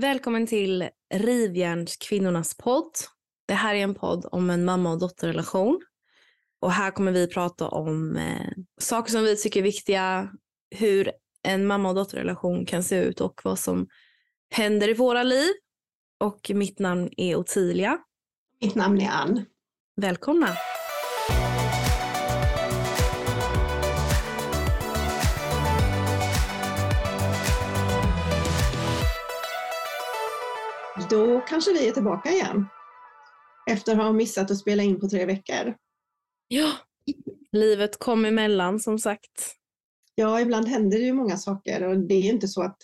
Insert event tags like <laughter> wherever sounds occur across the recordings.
Välkommen till Rivjärnskvinnornas podd. Det här är en podd om en mamma och dotterrelation. Och här kommer vi prata om eh, saker som vi tycker är viktiga, hur en mamma och dotterrelation kan se ut och vad som händer i våra liv. Och mitt namn är Ottilia. Mitt namn är Ann. Välkomna! Då kanske vi är tillbaka igen. Efter att ha missat att spela in på tre veckor. Ja, livet kom emellan som sagt. Ja, ibland händer det ju många saker och det är ju inte så att,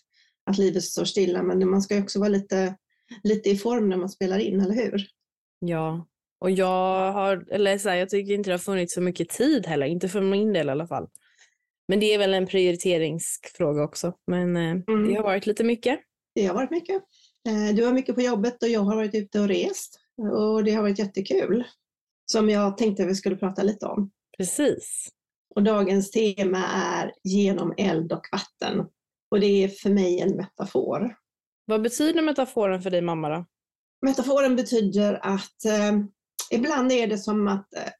att livet står stilla, men man ska ju också vara lite, lite i form när man spelar in, eller hur? Ja, och jag har, eller så här, jag tycker inte det har funnits så mycket tid heller, inte för min del i alla fall. Men det är väl en prioriteringsfråga också. Men eh, Mm. det har varit lite mycket. Det har varit mycket. Eh, Du har mycket på jobbet och jag har varit ute och rest och det har varit jättekul. Som jag tänkte vi skulle prata lite om. Precis. Och dagens tema är genom eld och vatten. Och det är för mig en metafor. Vad betyder metaforen för dig mamma då? Metaforen betyder att eh, ibland är det som att, eh,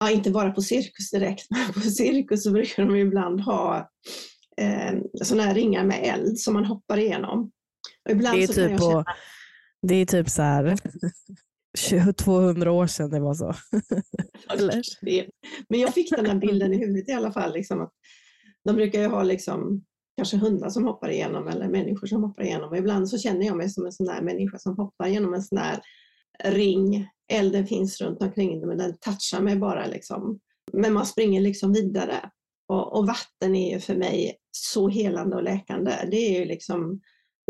ja, inte bara på cirkus direkt, <laughs> men på cirkus så brukar de ibland ha eh, sådana här ringar med eld som man hoppar igenom. Ibland Det är så kan typ, jag på, känna- det är typ så här 200 år sedan det var så. Eller? Men jag fick den här bilden i huvudet i alla fall. Liksom, att de brukar ju ha liksom, kanske hundar som hoppar igenom eller människor som hoppar igenom. Och ibland så känner jag mig som en sån där människa som hoppar genom en sån där ring. Elden finns runt omkring men den touchar mig bara. Liksom. Men man springer liksom vidare. Och, och vatten är ju för mig så helande och läkande. Det är ju liksom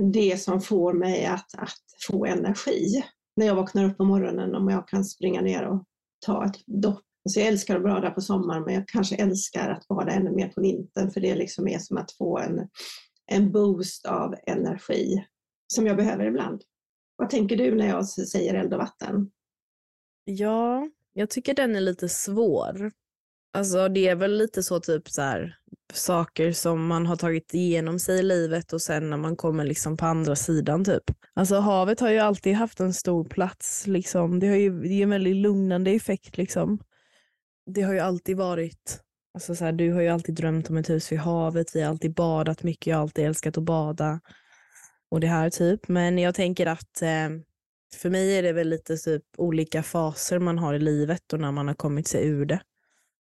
det som får mig att, att få energi. När jag vaknar upp på morgonen om jag kan springa ner och ta ett dopp. Alltså jag älskar att bada på sommaren men jag kanske älskar att bada ännu mer på vintern för det liksom är som att få en, en boost av energi som jag behöver ibland. Vad tänker du när jag säger eld och vatten? Ja, jag tycker den är lite svår. Alltså det är väl lite så typ så här saker som man har tagit igenom sig i livet och sen när man kommer liksom på andra sidan typ. Alltså havet har ju alltid haft en stor plats liksom. Det har ju det är en väldigt lugnande effekt liksom. Det har ju alltid varit, alltså så här, du har ju alltid drömt om ett hus vid havet, vi har alltid badat mycket, jag har alltid älskat att bada och det här typ. Men jag tänker att eh, för mig är det väl lite typ olika faser man har i livet och när man har kommit sig ur det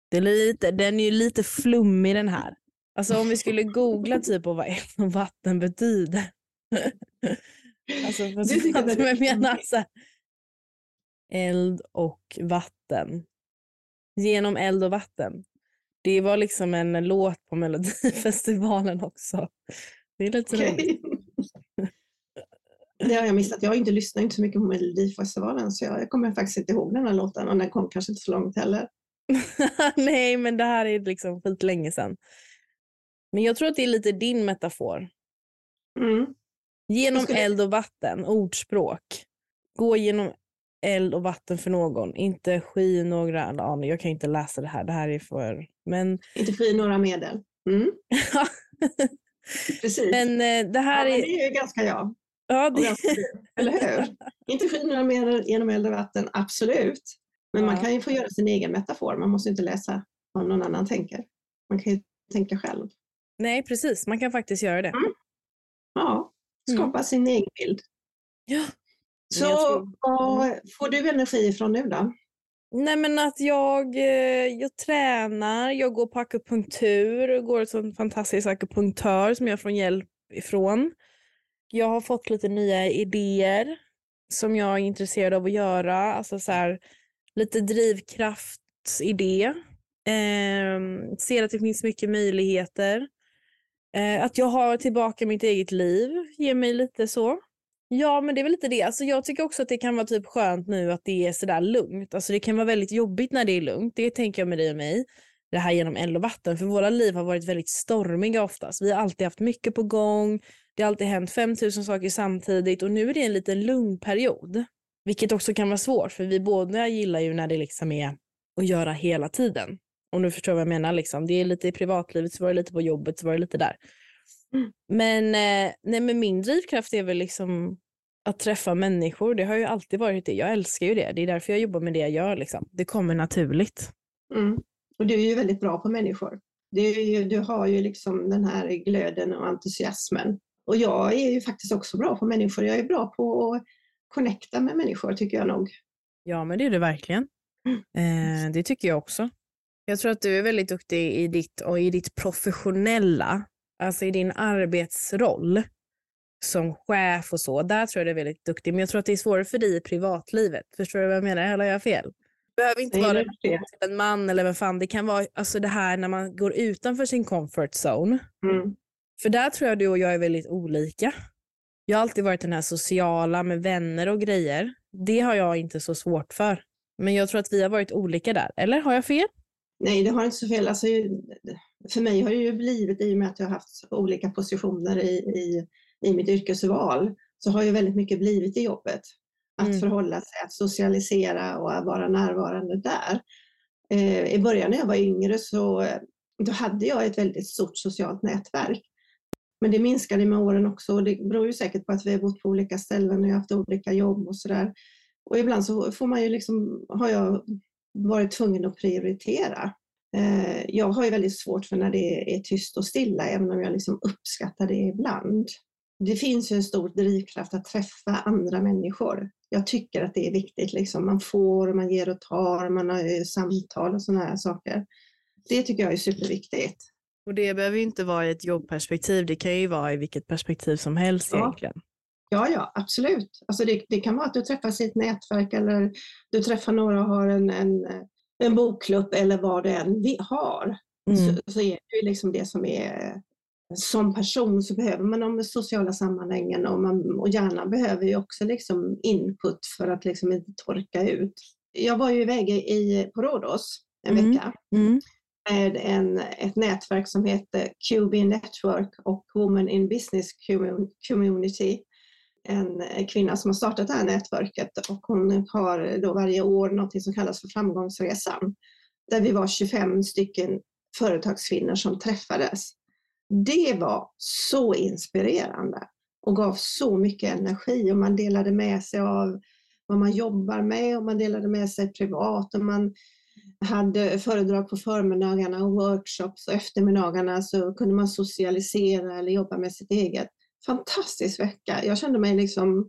det är lite, den är ju lite flummig den här. Alltså om vi skulle googla typ på vad eld och vatten betyder. <laughs> alltså Du att det är menar så här, Eld och vatten. Genom eld och vatten. Det var liksom en låt på Melodifestivalen också. Det är lite roligt. Okej. Det har jag missat. Jag har inte lyssnat inte så mycket på Melodifestivalen så jag, jag kommer faktiskt inte ihåg den här låten och den kom kanske inte så långt heller. <laughs> Nej, men det här är liksom skit länge sedan. Men jag tror att det är lite din metafor. Mm. Genom skulle- eld och vatten, ordspråk. Gå genom eld och vatten för någon, inte sky några... Ja, jag kan inte läsa det här, det här är för... Men, Inte fri några medel. Mm. <laughs> Precis. men eh, det ja, här men är... det är ju ganska jag. Ja, det... eller hur? <laughs> Inte sky några medel genom eld och vatten, absolut. Men man Ja. kan ju få göra sin egen metafor. Man måste inte läsa vad någon annan tänker. Man kan ju tänka själv. Nej, precis. Man kan faktiskt göra det. Ja, Mm. skapa sin egen bild. Ja. Så tror- vad får du energi ifrån nu då? Nej men att jag, eh, jag tränar, jag går på akupunktur, går till en fantastisk akupunktör som jag får hjälp ifrån. Jag har fått lite nya idéer som jag är intresserad av att göra, alltså så här, lite drivkraftsidé. Eh, ser att det finns mycket möjligheter. Eh, att jag har tillbaka mitt eget liv ger mig lite så. Ja, men det är väl lite det. Alltså, jag tycker också att det kan vara typ skönt nu att det är sådär lugnt. Alltså, det kan vara väldigt jobbigt när det är lugnt. Det tänker jag med dig och mig. Det här genom eld och vatten. För våra liv har varit väldigt stormiga oftast. Vi har alltid haft mycket på gång. Det har alltid hänt 5000 saker samtidigt och nu är det en liten lugn period. Vilket också kan vara svårt för vi båda gillar ju när det liksom är att göra hela tiden. Om du förstår vad jag menar. Liksom. Det är lite i privatlivet, så var det lite på jobbet, så var det lite där. Men, eh, nej, men min drivkraft är väl liksom att träffa människor. Det har ju alltid varit det. Jag älskar ju det. Det är därför jag jobbar med det jag gör. Liksom. Det kommer naturligt. Mm. Och du är ju väldigt bra på människor. Ju, du har ju liksom den här glöden och entusiasmen. Och jag är ju faktiskt också bra på människor. Jag är bra på att connecta med människor tycker jag nog. Ja, men det är du verkligen. Eh, det tycker jag också. Jag tror att du är väldigt duktig i ditt, och i ditt professionella, alltså i din arbetsroll som chef och så. Där tror jag du är väldigt duktig. Men jag tror att det är svårare för dig i privatlivet. Förstår du vad jag menar? Eller har jag fel? Det behöver inte Nej, vara det det. en man eller vad fan. Det kan vara alltså det här när man går utanför sin comfort zone. Mm. För där tror jag du och jag är väldigt olika. Jag har alltid varit den här sociala med vänner och grejer. Det har jag inte så svårt för. Men jag tror att vi har varit olika där. Eller har jag fel? Nej, det har inte så fel. Alltså, för mig har det ju blivit, i och med att jag har haft olika positioner i, i, i mitt yrkesval, så har ju väldigt mycket blivit i jobbet. Att Mm. förhålla sig, att socialisera och vara närvarande där. Eh, I början när jag var yngre så eh, då hade jag ett väldigt stort socialt nätverk. Men det minskade med åren också och det beror ju säkert på att vi har bott på olika ställen och jag har haft olika jobb och sådär. Och ibland så får man ju liksom, har jag varit tvungen att prioritera. Eh, jag har ju väldigt svårt för när det är tyst och stilla, även om jag liksom uppskattar det ibland. Det finns ju en stor drivkraft att träffa andra människor. Jag tycker att det är viktigt. Liksom. Man får, man ger och tar, man har samtal och sådana här saker. Det tycker jag är superviktigt. Och det behöver ju inte vara i ett jobbperspektiv. Det kan ju vara i vilket perspektiv som helst Ja. egentligen. Ja, ja, absolut. Alltså det, det kan vara att du träffas i ett nätverk eller du träffar några och har en, en, en bokklubb eller vad det än vi har. Mm. Så, så är det ju liksom det som är som person så behöver man de sociala sammanhangen och, man, och hjärnan behöver ju också liksom input för att liksom inte torka ut. Jag var ju iväg i, på Rhodos en Mm. vecka Mm med en, ett nätverk som heter QB Network och Women in Business Community. En kvinna som har startat det här nätverket och hon har då varje år något som kallas för Framgångsresan. Där vi var 25 stycken företagskvinnor som träffades. Det var så inspirerande och gav så mycket energi och man delade med sig av vad man jobbar med och man delade med sig privat och man hade föredrag på förmiddagarna och workshops och eftermiddagarna så kunde man socialisera eller jobba med sitt eget. Fantastisk vecka. Jag kände mig liksom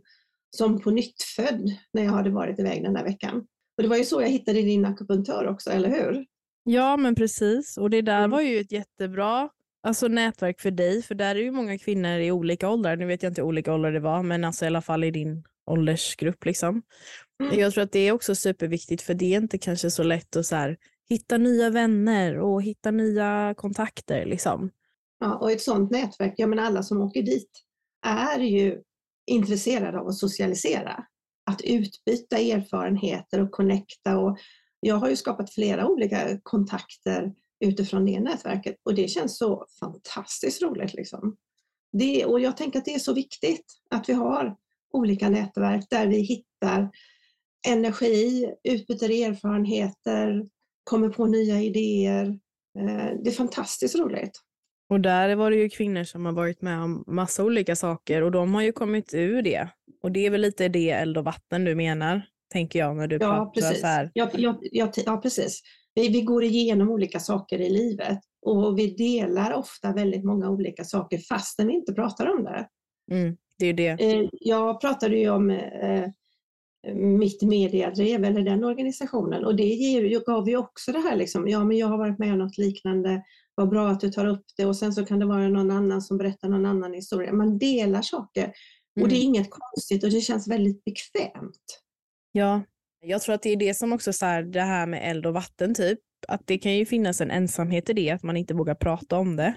som på nytt född när jag hade varit iväg den där veckan. Och det var ju så jag hittade din akupunktör också, eller hur? Ja, men precis. Och det där Mm. var ju ett jättebra alltså, nätverk för dig, för där är ju många kvinnor i olika åldrar. Nu vet jag inte hur olika åldrar det var, men alltså i alla fall i din åldersgrupp. Liksom. Mm. Jag tror att det är också superviktigt, för det är inte kanske så lätt att så här, hitta nya vänner och hitta nya kontakter. Liksom. Ja, och ett sådant nätverk, jag menar alla som åker dit är ju intresserade av att socialisera. Att utbyta erfarenheter och connecta. Och jag har ju skapat flera olika kontakter utifrån det nätverket och det känns så fantastiskt roligt. Liksom. Det, och jag tänker att det är så viktigt att vi har olika nätverk där vi hittar energi, utbyter erfarenheter, kommer på nya idéer. Eh, Det är fantastiskt roligt. Och där var det ju kvinnor som har varit med om massa olika saker och de har ju kommit ur det. Och det är väl lite det eld och vatten du menar, tänker jag när du Ja, pratar precis. så här. Ja, ja, ja, ja, precis. Vi, vi går igenom olika saker i livet och vi delar ofta väldigt många olika saker fastän vi inte pratar om det. Mm, det är det. Eh, Jag pratade ju om eh, mitt mediadrev eller den organisationen. Och det ger, gav ju också det här, liksom, ja men jag har varit med om något liknande, vad bra att du tar upp det och sen så kan det vara någon annan som berättar någon annan historia. Man delar saker mm. och det är mm. inget konstigt och det känns väldigt bekvämt. Ja, jag tror att det är det som också så här, det här med eld och vatten typ, att det kan ju finnas en ensamhet i det, att man inte vågar prata om det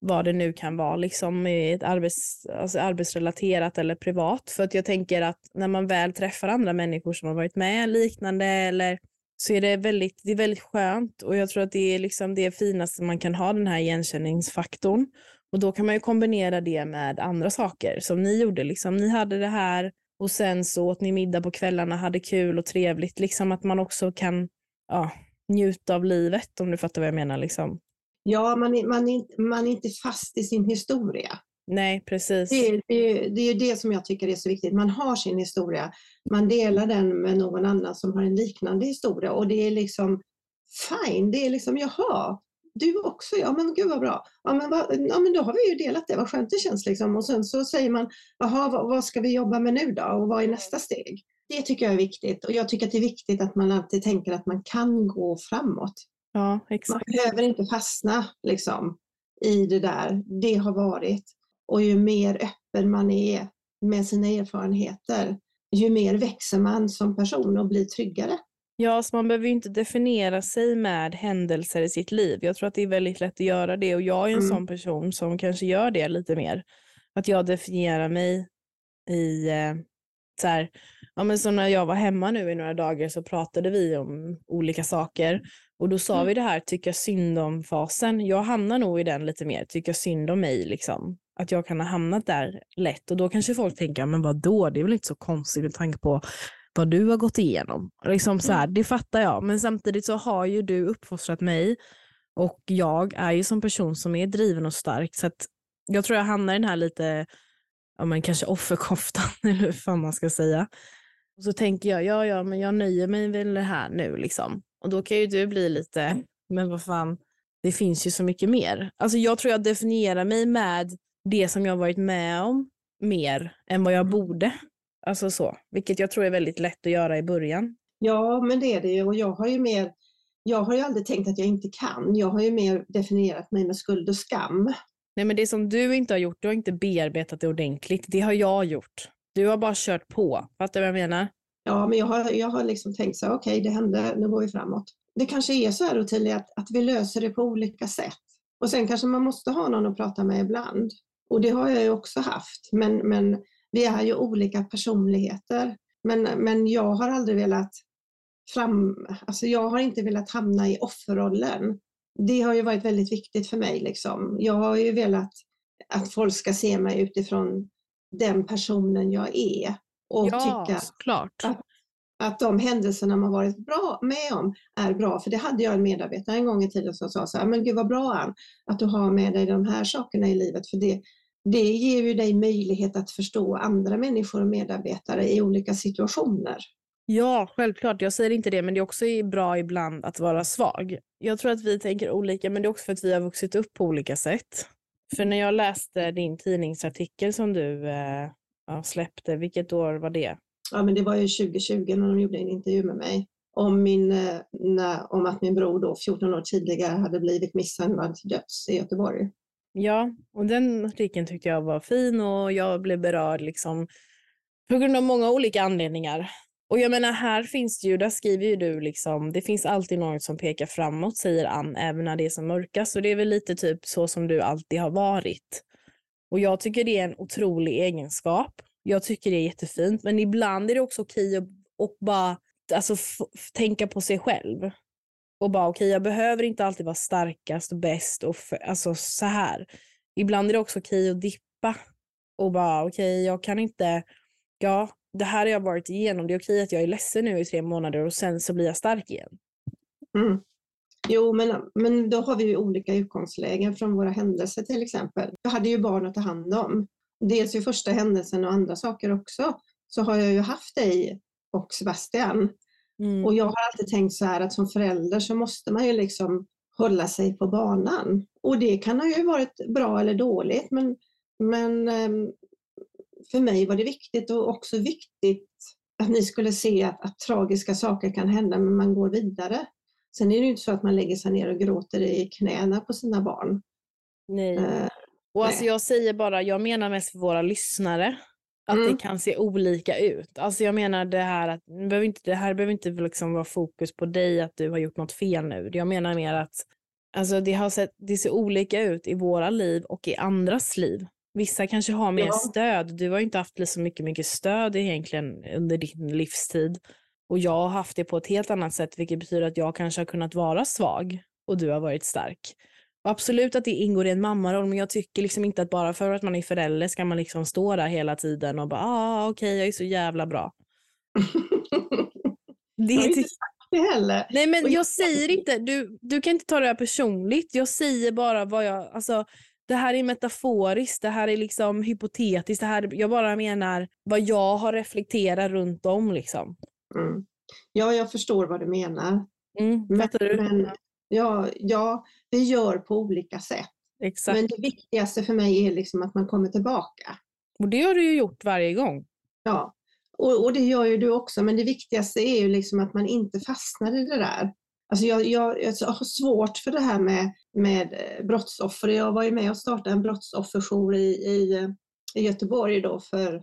vad det nu kan vara, liksom ett arbets, alltså arbetsrelaterat eller privat. För att jag tänker att när man väl träffar andra människor som har varit med liknande eller så är det väldigt, det är väldigt skönt och jag tror att det är liksom det finaste man kan ha, den här igenkänningsfaktorn. Och då kan man ju kombinera det med andra saker som ni gjorde. Liksom, ni hade det här och sen så åt ni middag på kvällarna, hade kul och trevligt. Liksom att man också kan ja, njuta av livet om du fattar vad jag menar. Liksom. Ja, man är, man, är, man är inte fast i sin historia. Nej, precis. Det, det, det är det som jag tycker är så viktigt. Man har sin historia, man delar den med någon annan som har en liknande historia och det är liksom fine. Det är liksom, jaha, du också, ja men gud vad bra. Ja men, va, ja men då har vi ju delat det, vad skönt det känns liksom. Och sen så säger man, jaha vad, vad ska vi jobba med nu då och vad är nästa steg? Det tycker jag är viktigt och jag tycker att det är viktigt att man alltid tänker att man kan gå framåt. Ja, exakt. Man behöver inte fastna liksom, i det där. Det har varit. Och ju mer öppen man är med sina erfarenheter, ju mer växer man som person och blir tryggare. Ja, så man behöver inte definiera sig med händelser i sitt liv. Jag tror att det är väldigt lätt att göra det och jag är en mm. sån person som kanske gör det lite mer. Att jag definierar mig i eh, så här, ja men så när jag var hemma nu i några dagar så pratade vi om olika saker och då sa mm. vi det här tycka synd om-fasen. Jag hamnar nog i den lite mer, tycka synd om mig liksom. Att jag kan ha hamnat där lätt och då kanske folk tänker, men vad då? det är väl inte så konstigt med tanke på vad du har gått igenom. Liksom så här, mm. Det fattar jag, men samtidigt så har ju du uppfostrat mig och jag är ju som person som är driven och stark så jag tror jag hamnar i den här lite, ja men kanske offerkoftan <laughs> eller hur fan man ska säga. Och så tänker jag, ja ja men jag nöjer mig väl här nu liksom. Och då kan ju du bli lite, men vad fan, det finns ju så mycket mer. Alltså jag tror jag definierar mig med det som jag varit med om mer än vad jag mm. borde. Alltså så, vilket jag tror är väldigt lätt att göra i början. Ja, men det är det ju och jag har ju mer, jag har ju aldrig tänkt att jag inte kan. Jag har ju mer definierat mig med skuld och skam. Nej, men det som du inte har gjort, du har inte bearbetat det ordentligt. Det har jag gjort. Du har bara kört på. Fattar du vad jag menar? Ja, men jag har, jag har liksom tänkt så okej, okay, det hände, nu går vi framåt. Det kanske är så här Ottilia, att, att vi löser det på olika sätt. Och sen kanske man måste ha någon att prata med ibland. Och det har jag ju också haft. Men, men vi är ju olika personligheter. Men, men jag har aldrig velat fram, alltså jag har inte velat hamna i offerrollen. Det har ju varit väldigt viktigt för mig. Liksom. Jag har ju velat att folk ska se mig utifrån den personen jag är och ja, tycka klart. Att, att de händelserna man varit bra med om är bra. För det hade jag en medarbetare en gång i tiden som sa så här, men gud vad bra Ann, att du har med dig de här sakerna i livet. För det, det ger ju dig möjlighet att förstå andra människor och medarbetare i olika situationer. Ja, självklart. Jag säger inte det, men det är också bra ibland att vara svag. Jag tror att vi tänker olika, men det är också för att vi har vuxit upp på olika sätt. För när jag läste din tidningsartikel som du eh, ja, släppte. Vilket år var det? Ja, men det var ju 2020 när de gjorde en intervju med mig om, min, eh, när, om att min bror då 14 år tidigare hade blivit misshandlad till döds i Göteborg. Ja, och den artikeln tyckte jag var fin och jag blev berörd liksom på grund av många olika anledningar. Och jag menar, här finns det ju, där skriver ju du liksom, det finns alltid något som pekar framåt, säger Ann, även när det är som mörkast. Och det är väl lite typ så som du alltid har varit. Och jag tycker det är en otrolig egenskap. Jag tycker det är jättefint, men ibland är det också okej att och bara alltså, tänka på sig själv. Och bara okej, jag behöver inte alltid vara starkast och bäst och alltså så här. Ibland är det också okej att dippa och bara okej, jag kan inte, ja, det här har jag varit igenom. Det är okej att jag är ledsen nu i tre månader och sen så blir jag stark igen. Mm. Jo, men, men då har vi ju olika utgångslägen från våra händelser till exempel. Jag hade ju barn att ta hand om. Dels i första händelsen och andra saker också, så har jag ju haft dig och Sebastian. Mm. Och jag har alltid tänkt så här att som förälder så måste man ju liksom hålla sig på banan. Och det kan ha ju varit bra eller dåligt, men, men ehm, för mig var det viktigt och också viktigt att ni skulle se att, att tragiska saker kan hända men man går vidare. Sen är det ju inte så att man lägger sig ner och gråter i knäna på sina barn. Nej. Eh, Och alltså nej. jag säger bara, jag menar mest för våra lyssnare, att Mm. det kan se olika ut. Alltså jag menar det här att, behöver inte, det här behöver inte liksom vara fokus på dig att du har gjort något fel nu. Jag menar mer att alltså det, har sett, det ser olika ut i våra liv och i andras liv. Vissa kanske har mer Ja. stöd. Du har inte haft så mycket, mycket stöd egentligen under din livstid. Och jag har haft det på ett helt annat sätt, vilket betyder att jag kanske har kunnat vara svag och du har varit stark. Och absolut att det ingår i en mammaroll, men jag tycker liksom inte att bara för att man är förälder ska man liksom stå där hela tiden och bara ah, okej, jag är så jävla bra. <laughs> Det har inte det heller. Nej men jag jag- säger inte, du, du kan inte ta det här personligt. Jag säger bara vad jag, alltså det här är metaforiskt, det här är liksom hypotetiskt, det här, jag bara menar vad jag har reflekterat runt om liksom. Mm. Ja, jag förstår vad du menar. Mm, Men, du? men ja, ja, vi gör på olika sätt. Exakt. Men det viktigaste för mig är liksom att man kommer tillbaka. Och det har du ju gjort varje gång. Ja, och, och det gör ju du också, men det viktigaste är ju liksom att man inte fastnar i det där. Alltså jag, jag, jag har svårt för det här med, med eh, brottsoffer. Jag var ju med och startade en brottsofferjour i, i, eh, i Göteborg då för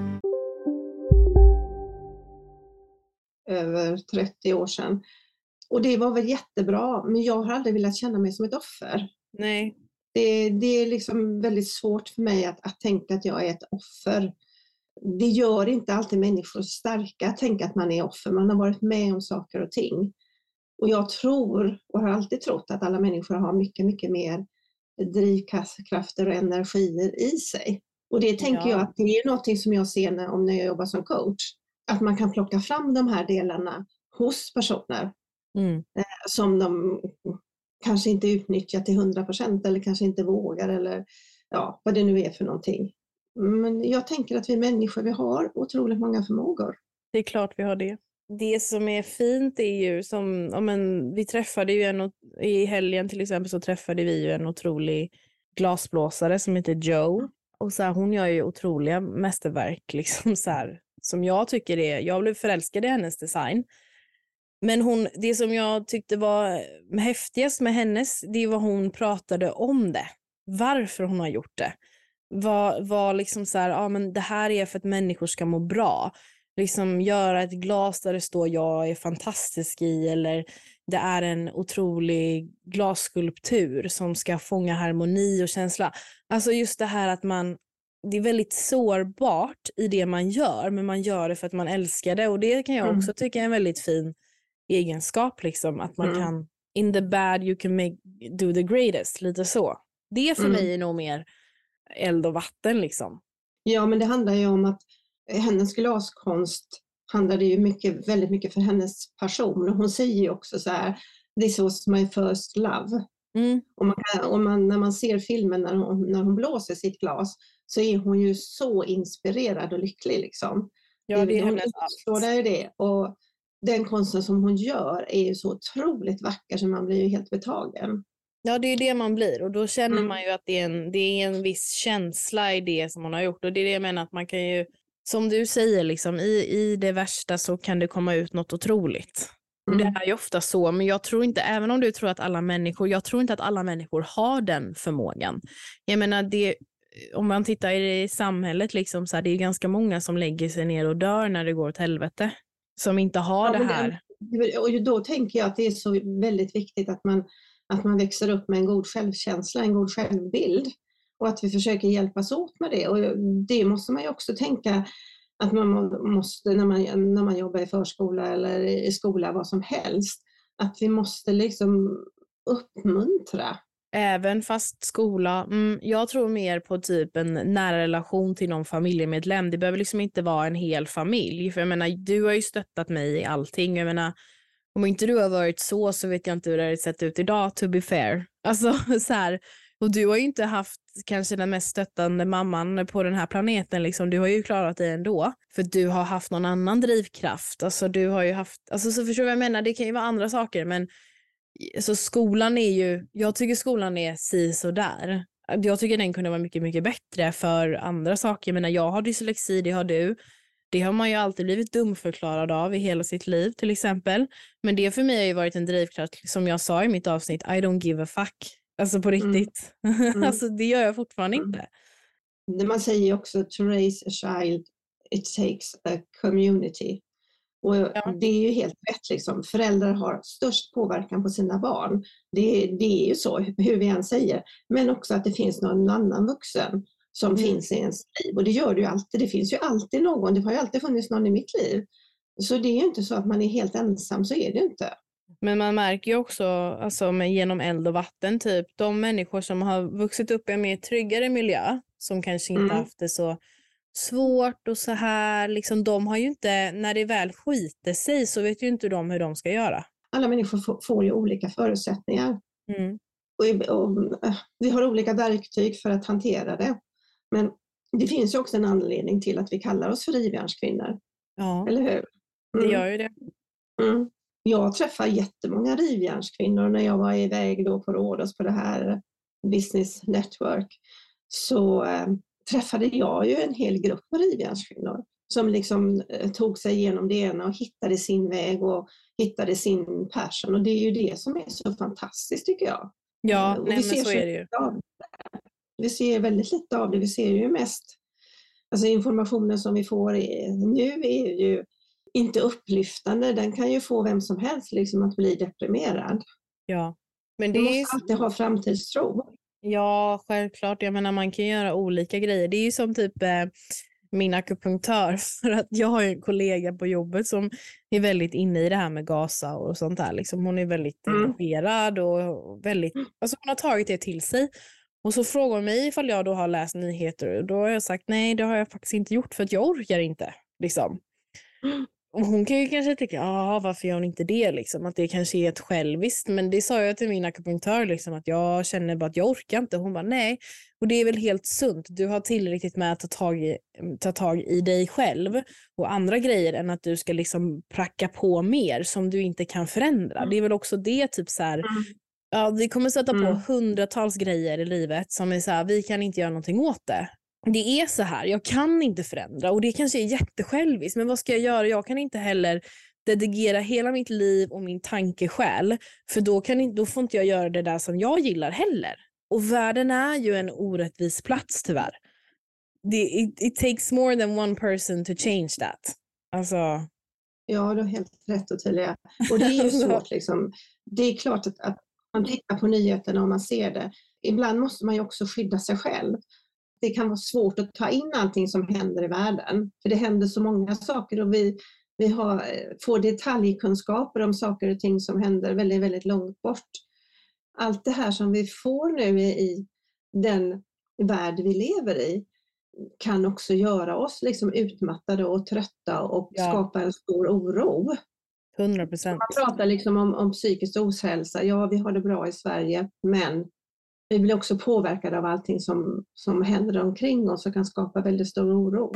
Över 30 år sedan. Och det var väl jättebra, men jag har aldrig velat känna mig som ett offer. Nej. Det, det är liksom väldigt svårt för mig att, att tänka att jag är ett offer. Det gör inte alltid människor starka att tänka att man är offer. Man har varit med om saker och ting. Och jag tror, och har alltid trott, att alla människor har mycket, mycket mer drivkrafter och energier i sig. Och det tänker Ja. jag att det är någonting som jag ser när, om när jag jobbar som coach. Att man kan plocka fram de här delarna hos personer Mm. som de kanske inte utnyttjar till 100 procent eller kanske inte vågar eller ja, vad det nu är för någonting. Men jag tänker att vi människor, vi har otroligt många förmågor. Det är klart vi har det. Det som är fint är ju som, ja men vi träffade ju en, i helgen till exempel så träffade vi ju en otrolig glasblåsare som heter Joe. Och så här, hon gör ju otroliga mästerverk <laughs> liksom så här, som jag tycker är, jag blev förälskad i hennes design. Men hon, det som jag tyckte var häftigast med hennes, det var hon pratade om det. Varför hon har gjort det. Var, var liksom så här, ja men det här är för att människor ska må bra liksom göra ett glas där det står jag är fantastisk i eller det är en otrolig glasskulptur som ska fånga harmoni och känsla. Alltså just det här att man, det är väldigt sårbart i det man gör men man gör det för att man älskar det och det kan jag Mm. också tycka är en väldigt fin egenskap liksom att man Mm. kan in the bad you can make, do the greatest, lite så. Det för Mm. mig är nog mer eld och vatten liksom. Ja, men det handlar ju om att hennes glaskonst handlade ju mycket, väldigt mycket för hennes person. Och hon säger ju också så här, this was my first love. Mm. Och man kan, och man, när man ser filmen när hon, när hon blåser sitt glas så är hon ju så inspirerad och lycklig. Liksom. Ja, det är hon hennes ju det. Och den konsten som hon gör är ju så otroligt vacker så man blir ju helt betagen. Ja, det är det man blir och då känner Mm. man ju att det är, en, det är en viss känsla i det som man har gjort och det är det jag menar att man kan ju, som du säger, liksom, i, i det värsta så kan det komma ut något otroligt. Och det Mm. är ju ofta så, men jag tror inte, även om du tror att alla människor, jag tror inte att alla människor har den förmågan. Jag menar, det, om man tittar i, samhället, liksom, så här, det är ganska många som lägger sig ner och dör när det går åt helvete. Som inte har Ja, det här. Och då tänker jag att det är så väldigt viktigt att man, att man växer upp med en god självkänsla, en god självbild och att vi försöker hjälpas åt med det. Och det måste man ju också tänka att man måste, när man, när man jobbar i förskola eller i skola, vad som helst, att vi måste liksom uppmuntra. Även fast skola, mm, jag tror mer på typ en nära relation till någon familjemedlem. Det behöver liksom inte vara en hel familj. För jag menar, du har ju stöttat mig i allting. Jag menar, om inte du har varit så så vet jag inte hur det hade sett ut idag to be fair. <laughs> Alltså så här, och du har ju inte haft kanske den mest stöttande mamman på den här planeten. Liksom. Du har ju klarat dig ändå. För du har haft någon annan drivkraft. Alltså, du har ju haft, alltså, så förstår du vad jag menar? Det kan ju vara andra saker. Men alltså, skolan är ju, jag tycker skolan är si så där. Jag tycker den kunde vara mycket, mycket bättre för andra saker. Jag menar, jag har dyslexi, det har du. Det har man ju alltid blivit dumförklarad av i hela sitt liv till exempel. Men det för mig har ju varit en drivkraft, som jag sa i mitt avsnitt, I don't give a fuck. Alltså på Mm. riktigt. <laughs> Mm. alltså det gör jag fortfarande Mm. inte. Man säger ju också to raise a child, it takes a community. Och Ja. Det är ju helt rätt. Liksom. Föräldrar har störst påverkan på sina barn. Det, det är ju så, hur vi än säger. Men också att det finns någon annan vuxen som Mm. finns i ens liv. Och det gör det ju alltid. Det finns ju alltid någon. Det har ju alltid funnits någon i mitt liv. Så det är ju inte så att man är helt ensam, så är det ju inte. Men man märker ju också alltså, genom eld och vatten, typ de människor som har vuxit upp i en mer tryggare miljö, som kanske inte Mm. haft det så svårt och så här, liksom, de har ju inte, när det väl skiter sig så vet ju inte de hur de ska göra. Alla människor får, ju olika förutsättningar. Mm. och, och, eh, vi har olika verktyg för att hantera det. Men det finns ju också en anledning till att vi kallar oss för rivjärnskvinnor, Ja, eller hur? det Mm, gör ju det. mm. Jag träffar jättemånga rivjärnskvinnor när jag var iväg då på Rhodos på det här Business Network. Så eh, träffade jag ju en hel grupp med rivjärnskvinnor som liksom eh, tog sig igenom det ena och hittade sin väg och hittade sin passion. Och det är ju det som är så fantastiskt tycker jag. Ja, Och nej, vi ser så är det ju. det. Vi ser väldigt lite av det. Vi ser ju mest, alltså informationen som vi får nu är ju inte upplyftande. Den kan ju få vem som helst liksom att bli deprimerad. Ja. Men det är måste alltid ha framtidstro. Ja, självklart. Jag menar, man kan göra olika grejer. Det är ju som typ eh, min akupunktör. <laughs> För att jag har ju en kollega på jobbet som är väldigt inne i det här med gasa och sånt där. Liksom, hon är väldigt Mm. engagerad och väldigt, alltså hon har tagit det till sig. Och så frågar hon mig ifall jag då har läst nyheter och då har jag sagt nej, det har jag faktiskt inte gjort för att jag orkar inte. Liksom. Mm. Och hon kan ju kanske tycka, ja varför gör hon inte det liksom? Att det kanske är ett själviskt. Men det sa jag till min akupunktör liksom att jag känner bara att jag orkar inte. Hon bara nej. Och det är väl helt sunt. Du har tillräckligt med att ta tag i, ta tag i dig själv och andra grejer än att du ska liksom pracka på mer som du inte kan förändra. Det är väl också det typ så här. Ja, vi kommer sätta Mm. på hundratals grejer i livet som är så här, vi kan inte göra någonting åt det. Det är så här, jag kan inte förändra och det kanske är jättesjälviskt, men vad ska jag göra? Jag kan inte heller dedikera hela mitt liv och min tankesjäl, för då, kan, då får inte jag göra det där som jag gillar heller. Och världen är ju en orättvis plats tyvärr. Det, it, it takes more than one person to change that. Alltså, Ja, du har helt rätt Ottilia. Och det är ju <laughs> svårt. Liksom. Det är klart att, att man tittar på nyheterna och man ser det. Ibland måste man ju också skydda sig själv. Det kan vara svårt att ta in allting som händer i världen. För det händer så många saker och vi, vi har, eh, får detaljkunskaper om saker och ting som händer väldigt, väldigt långt bort. Allt det här som vi får nu i, i den värld vi lever i kan också göra oss liksom utmattade och trötta och Ja. skapa en stor oro. 100 procent. Man pratar liksom om, om psykisk ohälsa. Ja, vi har det bra i Sverige, men vi blir också påverkade av allting som, som händer omkring oss och kan skapa väldigt stor oro.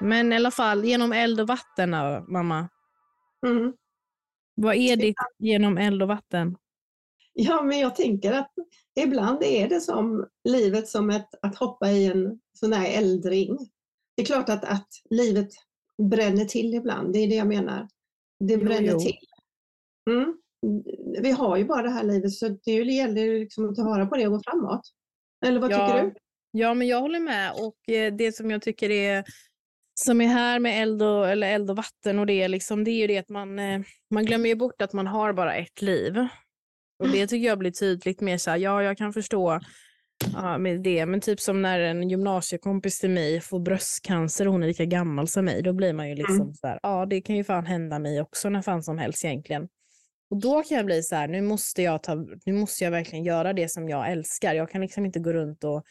Men i alla fall, genom eld och vatten då, mamma. Mm. Vad är ditt genom eld och vatten? Ja, men jag tänker att ibland är det som livet som ett, att hoppa i en sån här eldring. Det är klart att, att livet bränner till ibland, det är det jag menar. Det Jo, bränner jo. till. Mm. Vi har ju bara det här livet så det gäller ju liksom att ta vara på det och gå framåt. Eller vad Ja. tycker du? Ja, men jag håller med. Och eh, det som jag tycker är som är här med eld och, eller eld och vatten och det, liksom, det är ju det att man, eh, man glömmer ju bort att man har bara ett liv. Och det tycker jag blir tydligt mer så här, ja jag kan förstå ja, med det, men typ som när en gymnasiekompis till mig får bröstcancer och hon är lika gammal som mig, då blir man ju liksom Mm. så här, ja det kan ju fan hända mig också när fan som helst egentligen. Och då kan jag bli så här, nu måste jag, ta, nu måste jag verkligen göra det som jag älskar. Jag kan liksom inte gå runt och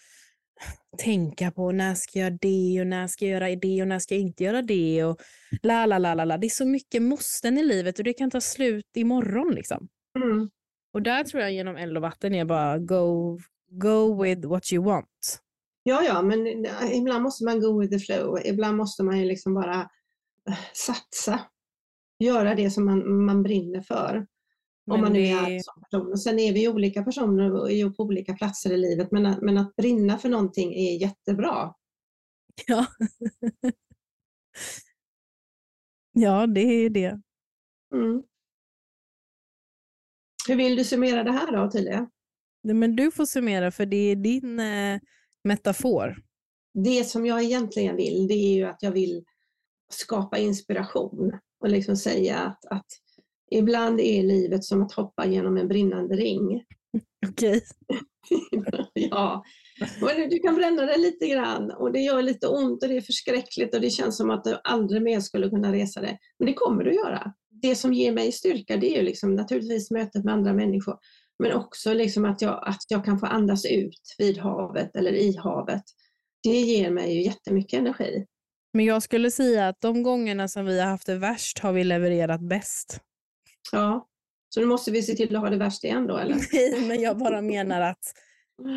tänka på när ska jag göra det och när ska jag göra det och när ska jag inte göra det och la la la la la. Det är så mycket måsten i livet och det kan ta slut imorgon liksom. Mm. Och där tror jag genom eld och vatten är bara go, go with what you want. Ja, ja, men eh, ibland måste man go with the flow. Ibland måste man ju liksom bara eh, satsa. Göra det som man, man brinner för. Men Om man nu det- är en sån person. Sen är vi olika personer och är ju på olika platser i livet. Men men att brinna för någonting är jättebra. Ja. <laughs> ja, det är det. Mm. Hur vill du summera det här då? Nej, Men du får summera för det är din eh, metafor. Det som jag egentligen vill, det är ju att jag vill skapa inspiration och liksom säga att, att ibland är livet som att hoppa genom en brinnande ring. <laughs> Okej. <laughs> ja, men du kan bränna dig lite grann och det gör lite ont och det är förskräckligt och det känns som att du aldrig mer skulle kunna resa dig. Men det kommer du göra. Det som ger mig styrka det är ju liksom naturligtvis mötet med andra människor men också liksom att, jag, att jag kan få andas ut vid havet eller i havet. Det ger mig ju jättemycket energi. Men jag skulle säga att de gångerna som vi har haft det värst har vi levererat bäst. Ja, så nu måste vi se till att ha det värst igen då eller? <laughs> Nej, men jag bara menar att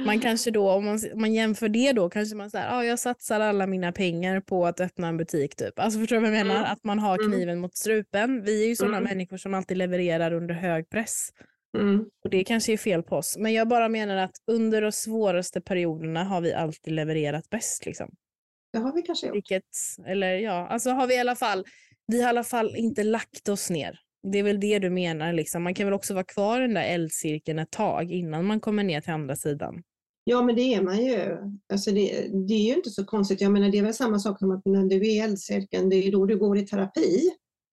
man kanske då, om man, om man jämför det då, kanske man säger, ah, jag satsar alla mina pengar på att öppna en butik typ. Alltså förstår du vad jag menar? Mm. Att man har Mm. kniven mot strupen. Vi är ju sådana Mm. människor som alltid levererar under hög press. Mm. Och det kanske är fel på oss. Men jag bara menar att under de svåraste perioderna har vi alltid levererat bäst. Liksom. Det har vi kanske gjort. Vilket, eller ja, alltså har vi i alla fall, vi har i alla fall inte lagt oss ner. Det är väl det du menar liksom. Man kan väl också vara kvar i den där eldcirkeln ett tag innan man kommer ner till andra sidan. Ja, men det är man ju. Alltså det, det är ju inte så konstigt. Jag menar, det är väl samma sak som att när du är i eldcirkeln, det är då du går i terapi.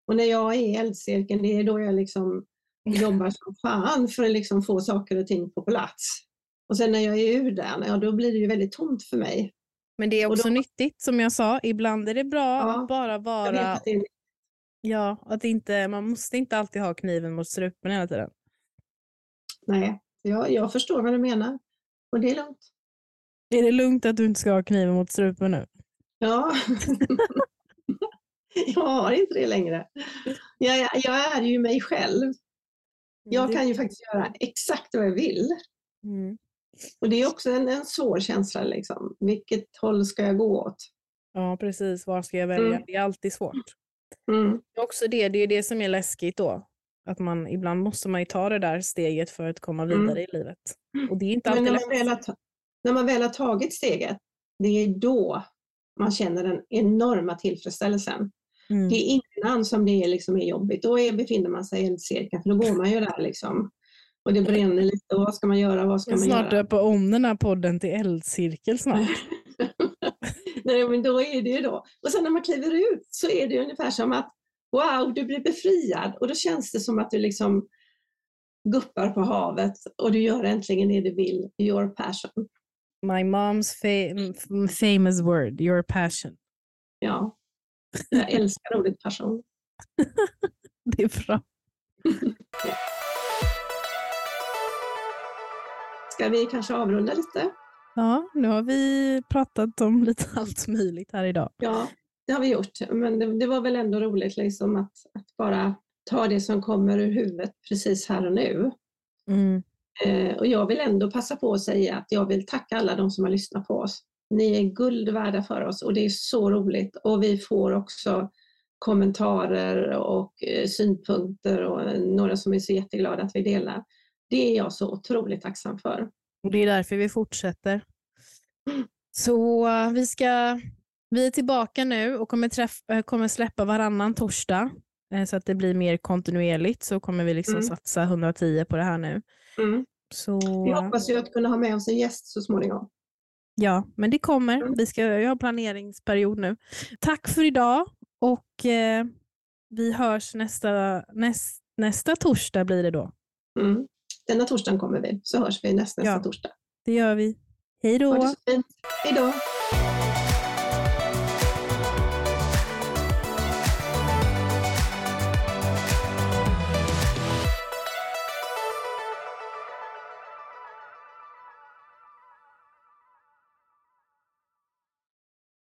Och när jag är i eldcirkeln, det är då jag liksom <laughs> jobbar som fan för att liksom få saker och ting på plats. Och sen när jag är ur den, ja då blir det ju väldigt tomt för mig. Men det är också då- nyttigt som jag sa. Ibland är det bra Ja, att bara Jag vara, att är, ja, att inte, man måste inte alltid ha kniven mot strupen hela tiden. nej, jag, jag förstår vad du menar. Och det är lugnt. Är det lugnt att du inte ska ha kniven mot strupen nu? Ja. <laughs> jag har inte det längre. Jag, jag är ju mig själv. Jag Det- kan ju faktiskt göra exakt vad jag vill. Mm. Och det är också en, en svår känsla. Liksom. Vilket håll ska jag gå åt? Ja, precis. Var ska jag välja? Mm. Det är alltid svårt. Mm. Också det, det är det som är läskigt då. Att man, ibland måste man ju ta det där steget för att komma Mm. vidare i livet. Och det är inte Men alltid när lätt. man, väl har, när man väl har tagit steget, det är då man känner den enorma tillfredsställelsen. Mm. Det är innan som det är, liksom är jobbigt. Då är, befinner man sig i eldcirkeln, för då går man ju där liksom. Och det bränner lite. Och vad ska man göra? Vad ska man Snart göra? döpa om den här podden till eldcirkel snart. <laughs> Nej, men då är det ju då. Och sen när man kliver ut så är det ungefär som att wow, du blir befriad och då känns det som att du liksom guppar på havet och du gör äntligen det du vill, your passion. My mom's fa- m- famous word, your passion. Ja, jag älskar ordet passion. <laughs> Det är bra. <laughs> Ska vi kanske avrunda lite? Ja, nu har vi pratat om lite <laughs> allt möjligt här idag. Ja, det har vi gjort. Men det, det var väl ändå roligt liksom att, att bara ta det som kommer ur huvudet precis här och nu. Mm. Eh, och jag vill ändå passa på att säga att jag vill tacka alla de som har lyssnat på oss. Ni är guld värda för oss och det är så roligt. Och vi får också kommentarer och eh, synpunkter och eh, några som är så jätteglada att vi delar. Det är jag så otroligt tacksam för. Och det är därför vi fortsätter. Så eh, vi, ska, vi är tillbaka nu och kommer, träff, eh, kommer släppa varannan torsdag. eh, Så att det blir mer kontinuerligt så kommer vi liksom Mm. satsa 110 på det här nu. Mm. Så Vi hoppas ju att kunna ha med oss en gäst så småningom. Ja, men det kommer. Vi ska har planeringsperiod nu. Tack för idag och eh, vi hörs nästa, näst, nästa torsdag blir det då. Mm. Denna torsdagen kommer vi, så hörs vi nästa, nästa Ja. torsdag. Det gör vi. Hej Ha det då! så fint. Hej då!